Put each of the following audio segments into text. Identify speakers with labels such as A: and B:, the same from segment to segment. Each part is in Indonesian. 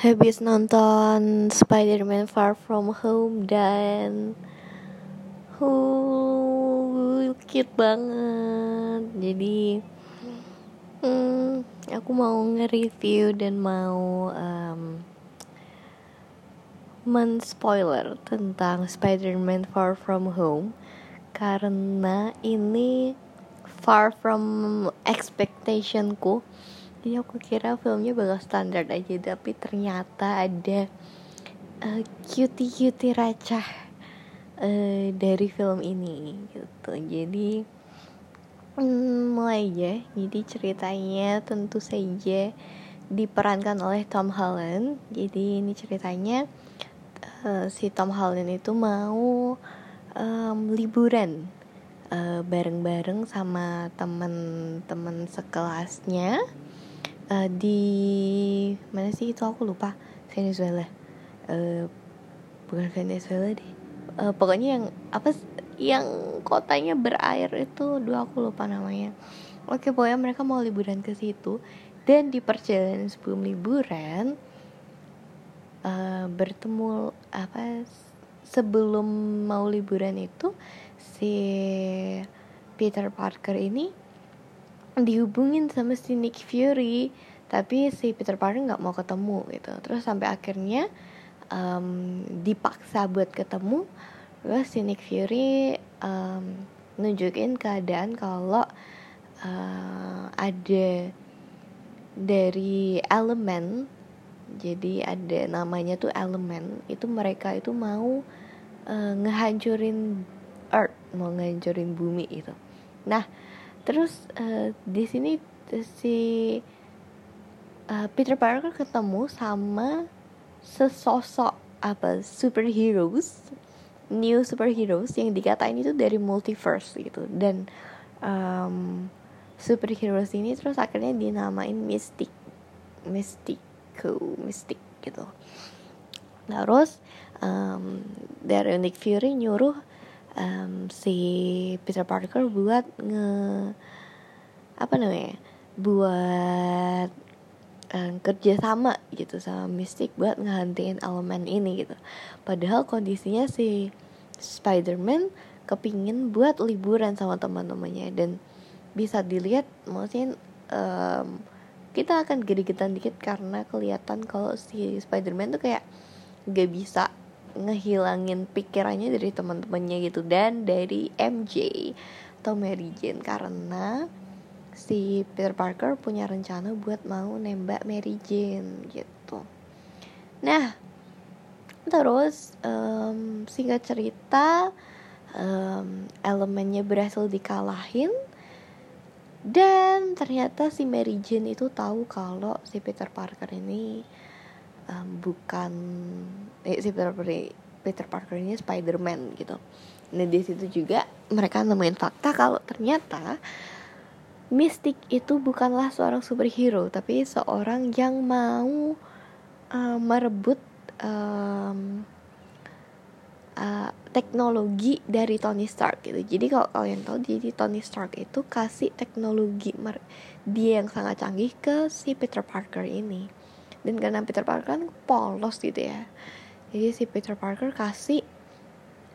A: habis nonton Spider-Man Far From Home dan uh, cute banget. Jadi hmm, aku mau nge-review dan mau um, men-spoiler tentang Spider-Man Far From Home karena ini far from expectationku jadi aku kira filmnya bakal standar aja tapi ternyata ada uh, cutie-cutie racah uh, dari film ini gitu. Jadi um, mulai aja. Jadi ceritanya tentu saja diperankan oleh Tom Holland. Jadi ini ceritanya uh, si Tom Holland itu mau um, liburan bareng-bareng uh, sama temen-temen sekelasnya uh, di mana sih itu aku lupa. Venezuela. Uh, bukan Venezuela deh. Uh, pokoknya yang apa yang kotanya berair itu dua aku lupa namanya. Oke pokoknya mereka mau liburan ke situ. Dan di perjalanan sebelum liburan uh, bertemu apa sebelum mau liburan itu si Peter Parker ini dihubungin sama si Nick Fury tapi si Peter Parker nggak mau ketemu gitu. Terus sampai akhirnya um, dipaksa buat ketemu terus si Nick Fury um, nunjukin keadaan kalau uh, ada dari elemen jadi ada namanya tuh elemen itu mereka itu mau uh, ngehancurin earth mau ngehancurin bumi itu nah terus uh, di sini si uh, Peter Parker ketemu sama sesosok apa superheroes new superheroes yang dikatain itu dari multiverse gitu. Dan um, superheroes ini terus akhirnya dinamain Mystic Mystico Mystic gitu. Terus um, dari Nick Fury nyuruh um, si Peter Parker buat nge apa namanya buat um, kerja sama gitu sama Mystic buat ngehantiin elemen ini gitu. Padahal kondisinya si Spider-Man kepingin buat liburan sama teman-temannya dan bisa dilihat maksudnya um, kita akan gede-gedean dikit karena kelihatan kalau si Spider-Man tuh kayak gak bisa ngehilangin pikirannya dari teman-temannya gitu dan dari MJ atau Mary Jane karena si Peter Parker punya rencana buat mau nembak Mary Jane gitu. Nah, terus um, singkat cerita um, elemennya berhasil dikalahin dan ternyata si Mary Jane itu tahu kalau si Peter Parker ini um, bukan eh, si Peter, Peter Parker ini Spider-Man gitu. Nah di situ juga mereka nemuin fakta kalau ternyata Mystic itu bukanlah seorang superhero tapi seorang yang mau uh, merebut um, uh, teknologi dari Tony Stark gitu. Jadi kalau kalian tahu jadi Tony Stark itu kasih teknologi dia yang sangat canggih ke si Peter Parker ini dan karena Peter Parker kan polos gitu ya. Jadi si Peter Parker kasih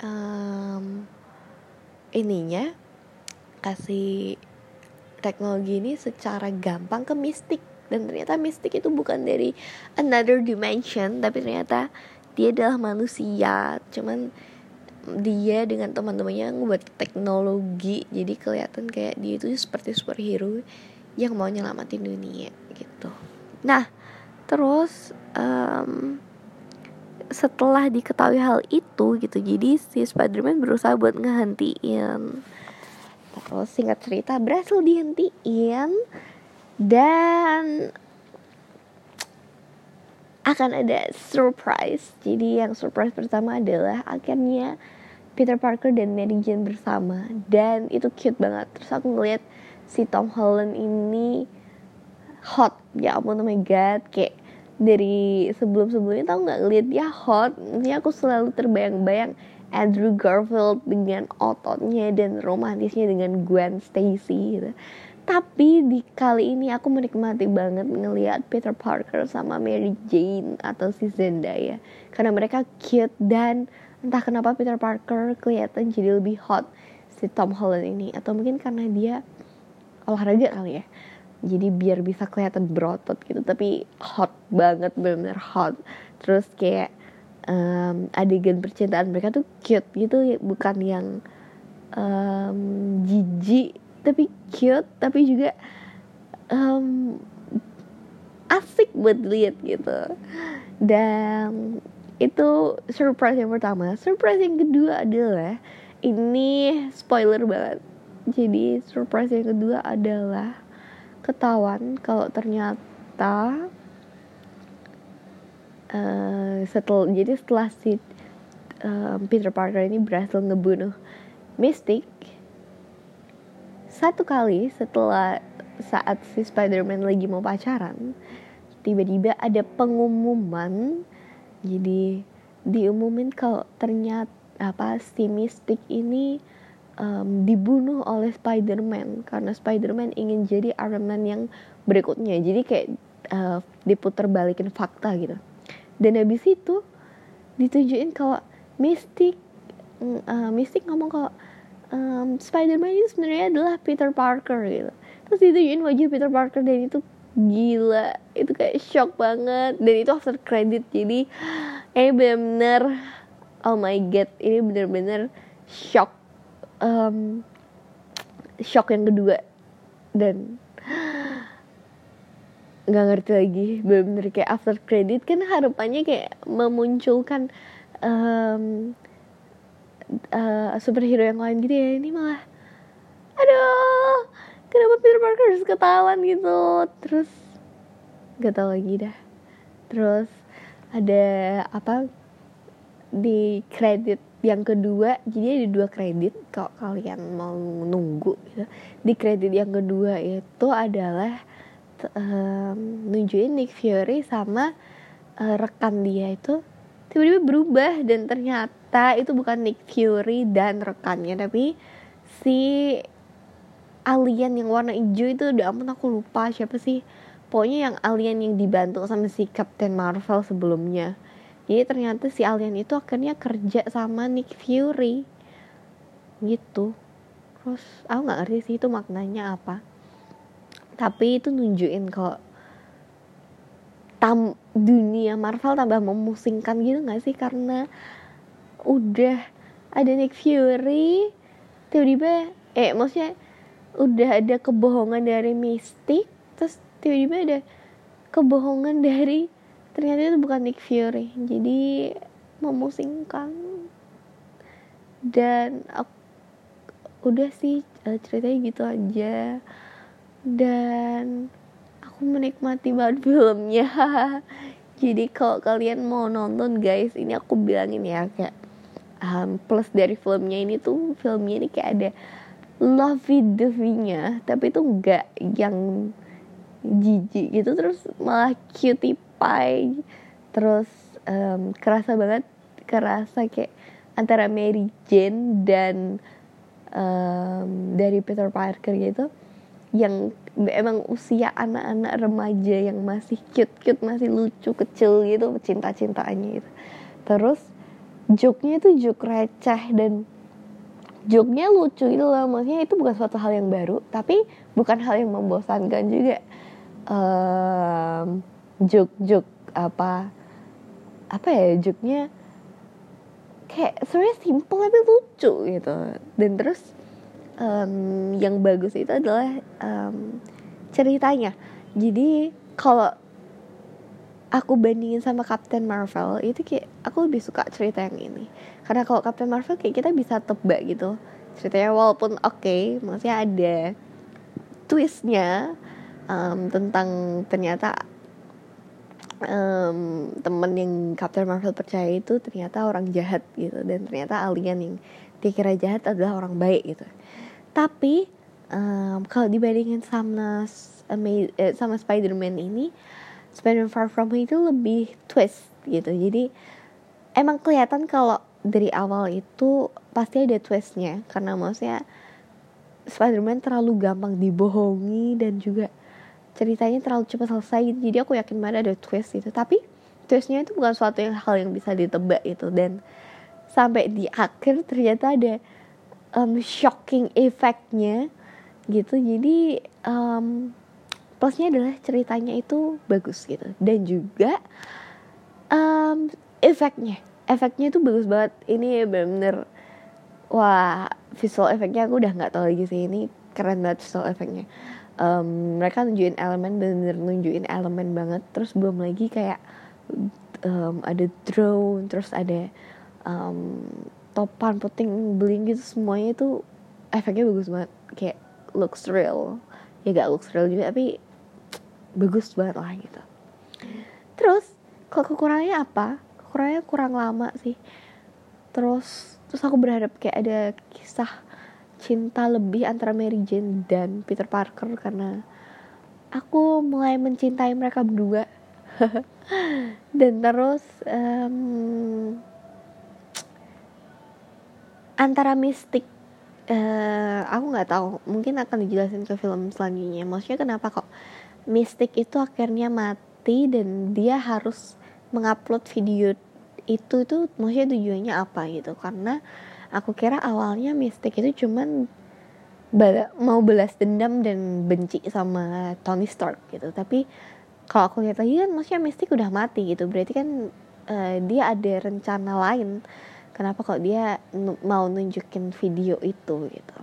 A: um, ininya kasih teknologi ini secara gampang ke Mystic dan ternyata Mystic itu bukan dari another dimension tapi ternyata dia adalah manusia. Cuman dia dengan teman-temannya buat teknologi. Jadi kelihatan kayak dia itu seperti superhero yang mau nyelamatin dunia gitu. Nah terus um, setelah diketahui hal itu gitu jadi si Spiderman berusaha buat ngehentiin. Terus singkat cerita berhasil dihentiin dan akan ada surprise. Jadi yang surprise pertama adalah akhirnya Peter Parker dan Mary Jane bersama. Dan itu cute banget. Terus aku ngeliat si Tom Holland ini hot. Ya ampun oh my god. Kayak dari sebelum-sebelumnya tau nggak? Ngeliat dia hot ini aku selalu terbayang-bayang Andrew Garfield dengan ototnya dan romantisnya dengan Gwen Stacy gitu. tapi di kali ini aku menikmati banget ngelihat Peter Parker sama Mary Jane atau si Zendaya. Karena mereka cute dan entah kenapa Peter Parker kelihatan jadi lebih hot si Tom Holland ini. Atau mungkin karena dia olahraga kali ya jadi biar bisa kelihatan berotot gitu tapi hot banget benar-benar hot. Terus kayak um, adegan percintaan mereka tuh cute gitu bukan yang um, jijik tapi cute tapi juga um, asik buat lihat gitu. Dan itu surprise yang pertama. Surprise yang kedua adalah ini spoiler banget. Jadi surprise yang kedua adalah ketahuan kalau ternyata uh, setel jadi setelah si uh, Peter Parker ini berhasil ngebunuh Mystic satu kali setelah saat si Spider-Man lagi mau pacaran tiba-tiba ada pengumuman. Jadi diumumin kalau ternyata apa si Mystic ini um, dibunuh oleh Spider-Man karena Spider-Man ingin jadi Iron Man yang berikutnya. Jadi kayak uh, diputar balikin fakta gitu. Dan habis itu ditunjukin kalau Mystic uh, Mystic ngomong kalau um, Spider-Man itu sebenarnya adalah Peter Parker gitu. Terus ditunjukin wajah Peter Parker dan itu gila. Itu kayak shock banget. Dan itu after credit jadi eh bener-bener oh my god ini bener-bener shock um, shock yang kedua. Dan nggak ngerti lagi bener-bener kayak after credit kan harapannya kayak memunculkan um, uh, superhero yang lain gitu ya. Ini malah aduh kenapa Peter Parker harus ketahuan gitu? Terus gak tau lagi dah. Terus ada apa? Di kredit yang kedua jadi ada dua kredit kalau kalian mau nunggu gitu. Di kredit yang kedua itu adalah um, nunjukin Nick Fury sama uh, rekan dia itu tiba-tiba berubah dan ternyata itu bukan Nick Fury dan rekannya tapi si alien yang warna hijau itu udah ampun aku lupa siapa sih. Pokoknya yang alien yang dibantu sama si Captain Marvel sebelumnya jadi ternyata si alien itu akhirnya kerja sama Nick Fury. Gitu. Terus aku nggak ngerti sih itu maknanya apa. Tapi itu nunjukin kok tam dunia Marvel tambah memusingkan gitu gak sih? Karena udah ada Nick Fury tiba-tiba eh maksudnya udah ada kebohongan dari Mystic terus tiba-tiba ada kebohongan dari ternyata itu bukan Nick Fury. Jadi memusingkan. Dan aku, udah sih eh, ceritanya gitu aja. Dan aku menikmati banget filmnya. Jadi kalau kalian mau nonton guys ini aku bilangin ya kayak um, plus dari filmnya ini tuh filmnya ini kayak ada lovey dovey-nya. Tapi itu enggak yang jijik gitu terus malah cutie pie terus um, kerasa banget kerasa kayak antara Mary Jane dan um, dari Peter Parker gitu yang emang usia anak-anak remaja yang masih cute-cute masih lucu kecil gitu cinta-cintaannya gitu. Terus joknya itu jok receh dan joknya lucu gitu loh. Maksudnya itu bukan suatu hal yang baru tapi bukan hal yang membosankan juga. Um, jok-jok apa apa ya joknya kayak sebenarnya simple tapi lucu gitu. Dan terus um, yang bagus itu adalah um, ceritanya. Jadi kalau aku bandingin sama Captain Marvel itu kayak aku lebih suka cerita yang ini. Karena kalau Captain Marvel kayak kita bisa tebak gitu. Ceritanya walaupun oke okay, maksudnya ada twistnya um, tentang ternyata um, temen yang Captain Marvel percaya itu ternyata orang jahat gitu. Dan ternyata alien yang dikira jahat adalah orang baik gitu. Tapi um, kalau dibandingin sama eh, sama Spider-Man ini Spider-Man Far From Home itu lebih twist gitu. Jadi emang kelihatan kalau dari awal itu pasti ada twistnya. Karena maksudnya Spider-Man terlalu gampang dibohongi dan juga ceritanya terlalu cepat selesai gitu. jadi aku yakin banget ada twist gitu tapi twistnya itu bukan suatu yang hal yang bisa ditebak itu dan sampai di akhir ternyata ada um, shocking efeknya gitu. Jadi um, plusnya adalah ceritanya itu bagus gitu. Dan juga um, efeknya efeknya itu bagus banget. Ini bener-bener wah visual efeknya aku udah nggak tahu lagi sih. Ini keren banget visual efeknya um, mereka nunjukin elemen bener-bener nunjukin elemen banget. Terus belum lagi kayak um, ada drone terus ada um, topan puting beliung gitu semuanya itu efeknya bagus banget. Kayak looks real. Ya gak looks real juga tapi bagus banget lah gitu. Terus kalau kekurangannya apa? Kekurangannya kurang lama sih. Terus terus aku berharap kayak ada kisah cinta lebih antara Mary Jane dan Peter Parker karena aku mulai mencintai mereka berdua. Dan terus um, antara mistik uh, aku nggak tahu. Mungkin akan dijelasin ke film selanjutnya. Maksudnya kenapa kok mistik itu akhirnya mati dan dia harus mengupload video itu itu maksudnya tujuannya apa gitu. Karena aku kira awalnya mistik itu cuman mau belas dendam dan benci sama Tony Stark gitu. Tapi kalau aku lihat lagi kan maksudnya mistik udah mati gitu. Berarti kan uh, dia ada rencana lain. Kenapa kok dia mau nunjukin video itu gitu.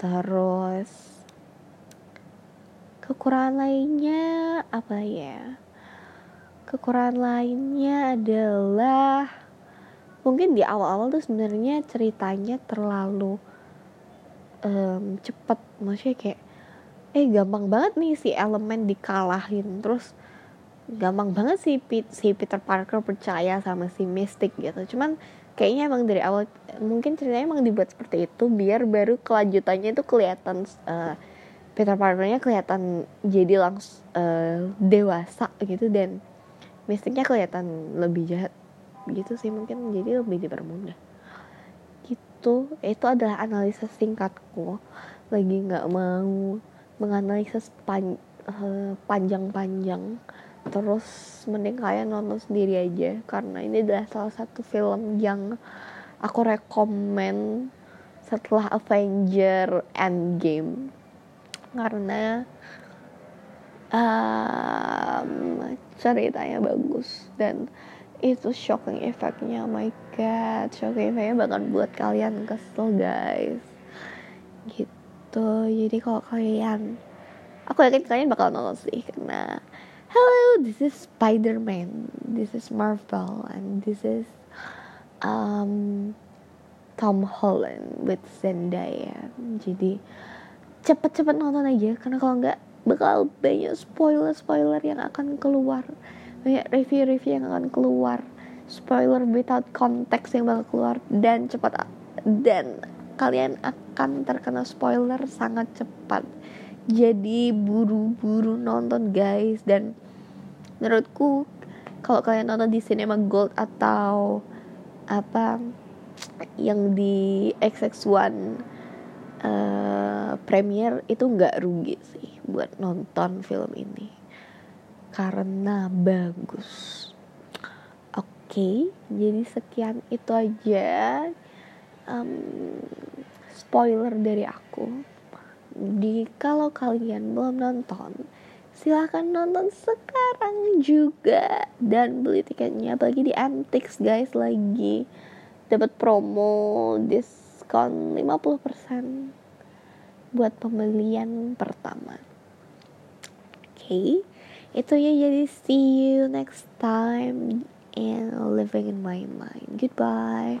A: Terus kekurangan lainnya apa ya kekurangan lainnya adalah mungkin di awal-awal tuh sebenarnya ceritanya terlalu um, cepet. Maksudnya kayak eh gampang banget nih si elemen dikalahin. Terus gampang banget sih si Peter Parker percaya sama si Mystic gitu. Cuman kayaknya emang dari awal mungkin ceritanya emang dibuat seperti itu biar baru kelanjutannya itu kelihatan uh, Peter Parkernya kelihatan jadi langsung uh, dewasa gitu dan mistiknya kelihatan lebih jahat gitu sih mungkin jadi lebih dipermudah. Gitu. Itu adalah analisa singkatku. Lagi nggak mau menganalisis pan, uh, panjang-panjang terus mending kalian nonton sendiri aja karena ini adalah salah satu film yang aku rekomen setelah Avenger Endgame. Karena um, ceritanya bagus. Dan itu shocking efeknya oh my god shocking efeknya bakal buat kalian kesel guys. Gitu. Jadi kalau kalian aku yakin kalian bakal nonton sih karena hello this is Spider-Man. This is Marvel and this is um, Tom Holland with Zendaya. Jadi cepet-cepet nonton aja karena kalau nggak bakal banyak spoiler-spoiler yang akan keluar. Banyak review-review yang akan keluar. Spoiler without context yang bakal keluar. Dan cepat dan kalian akan terkena spoiler sangat cepat. Jadi buru-buru nonton guys. Dan menurutku kalau kalian nonton di Cinema Gold atau apa yang di XX1 uh, premiere itu nggak rugi sih buat nonton film ini. Karena bagus. Oke okay, jadi sekian itu aja. Um, spoiler dari aku. Di kalau kalian belum nonton silahkan nonton sekarang juga. Dan beli tiketnya bagi di Antix guys lagi. Dapat promo diskon 50% buat pembelian pertama okay. itu ya jadi see you next time and living in my mind goodbye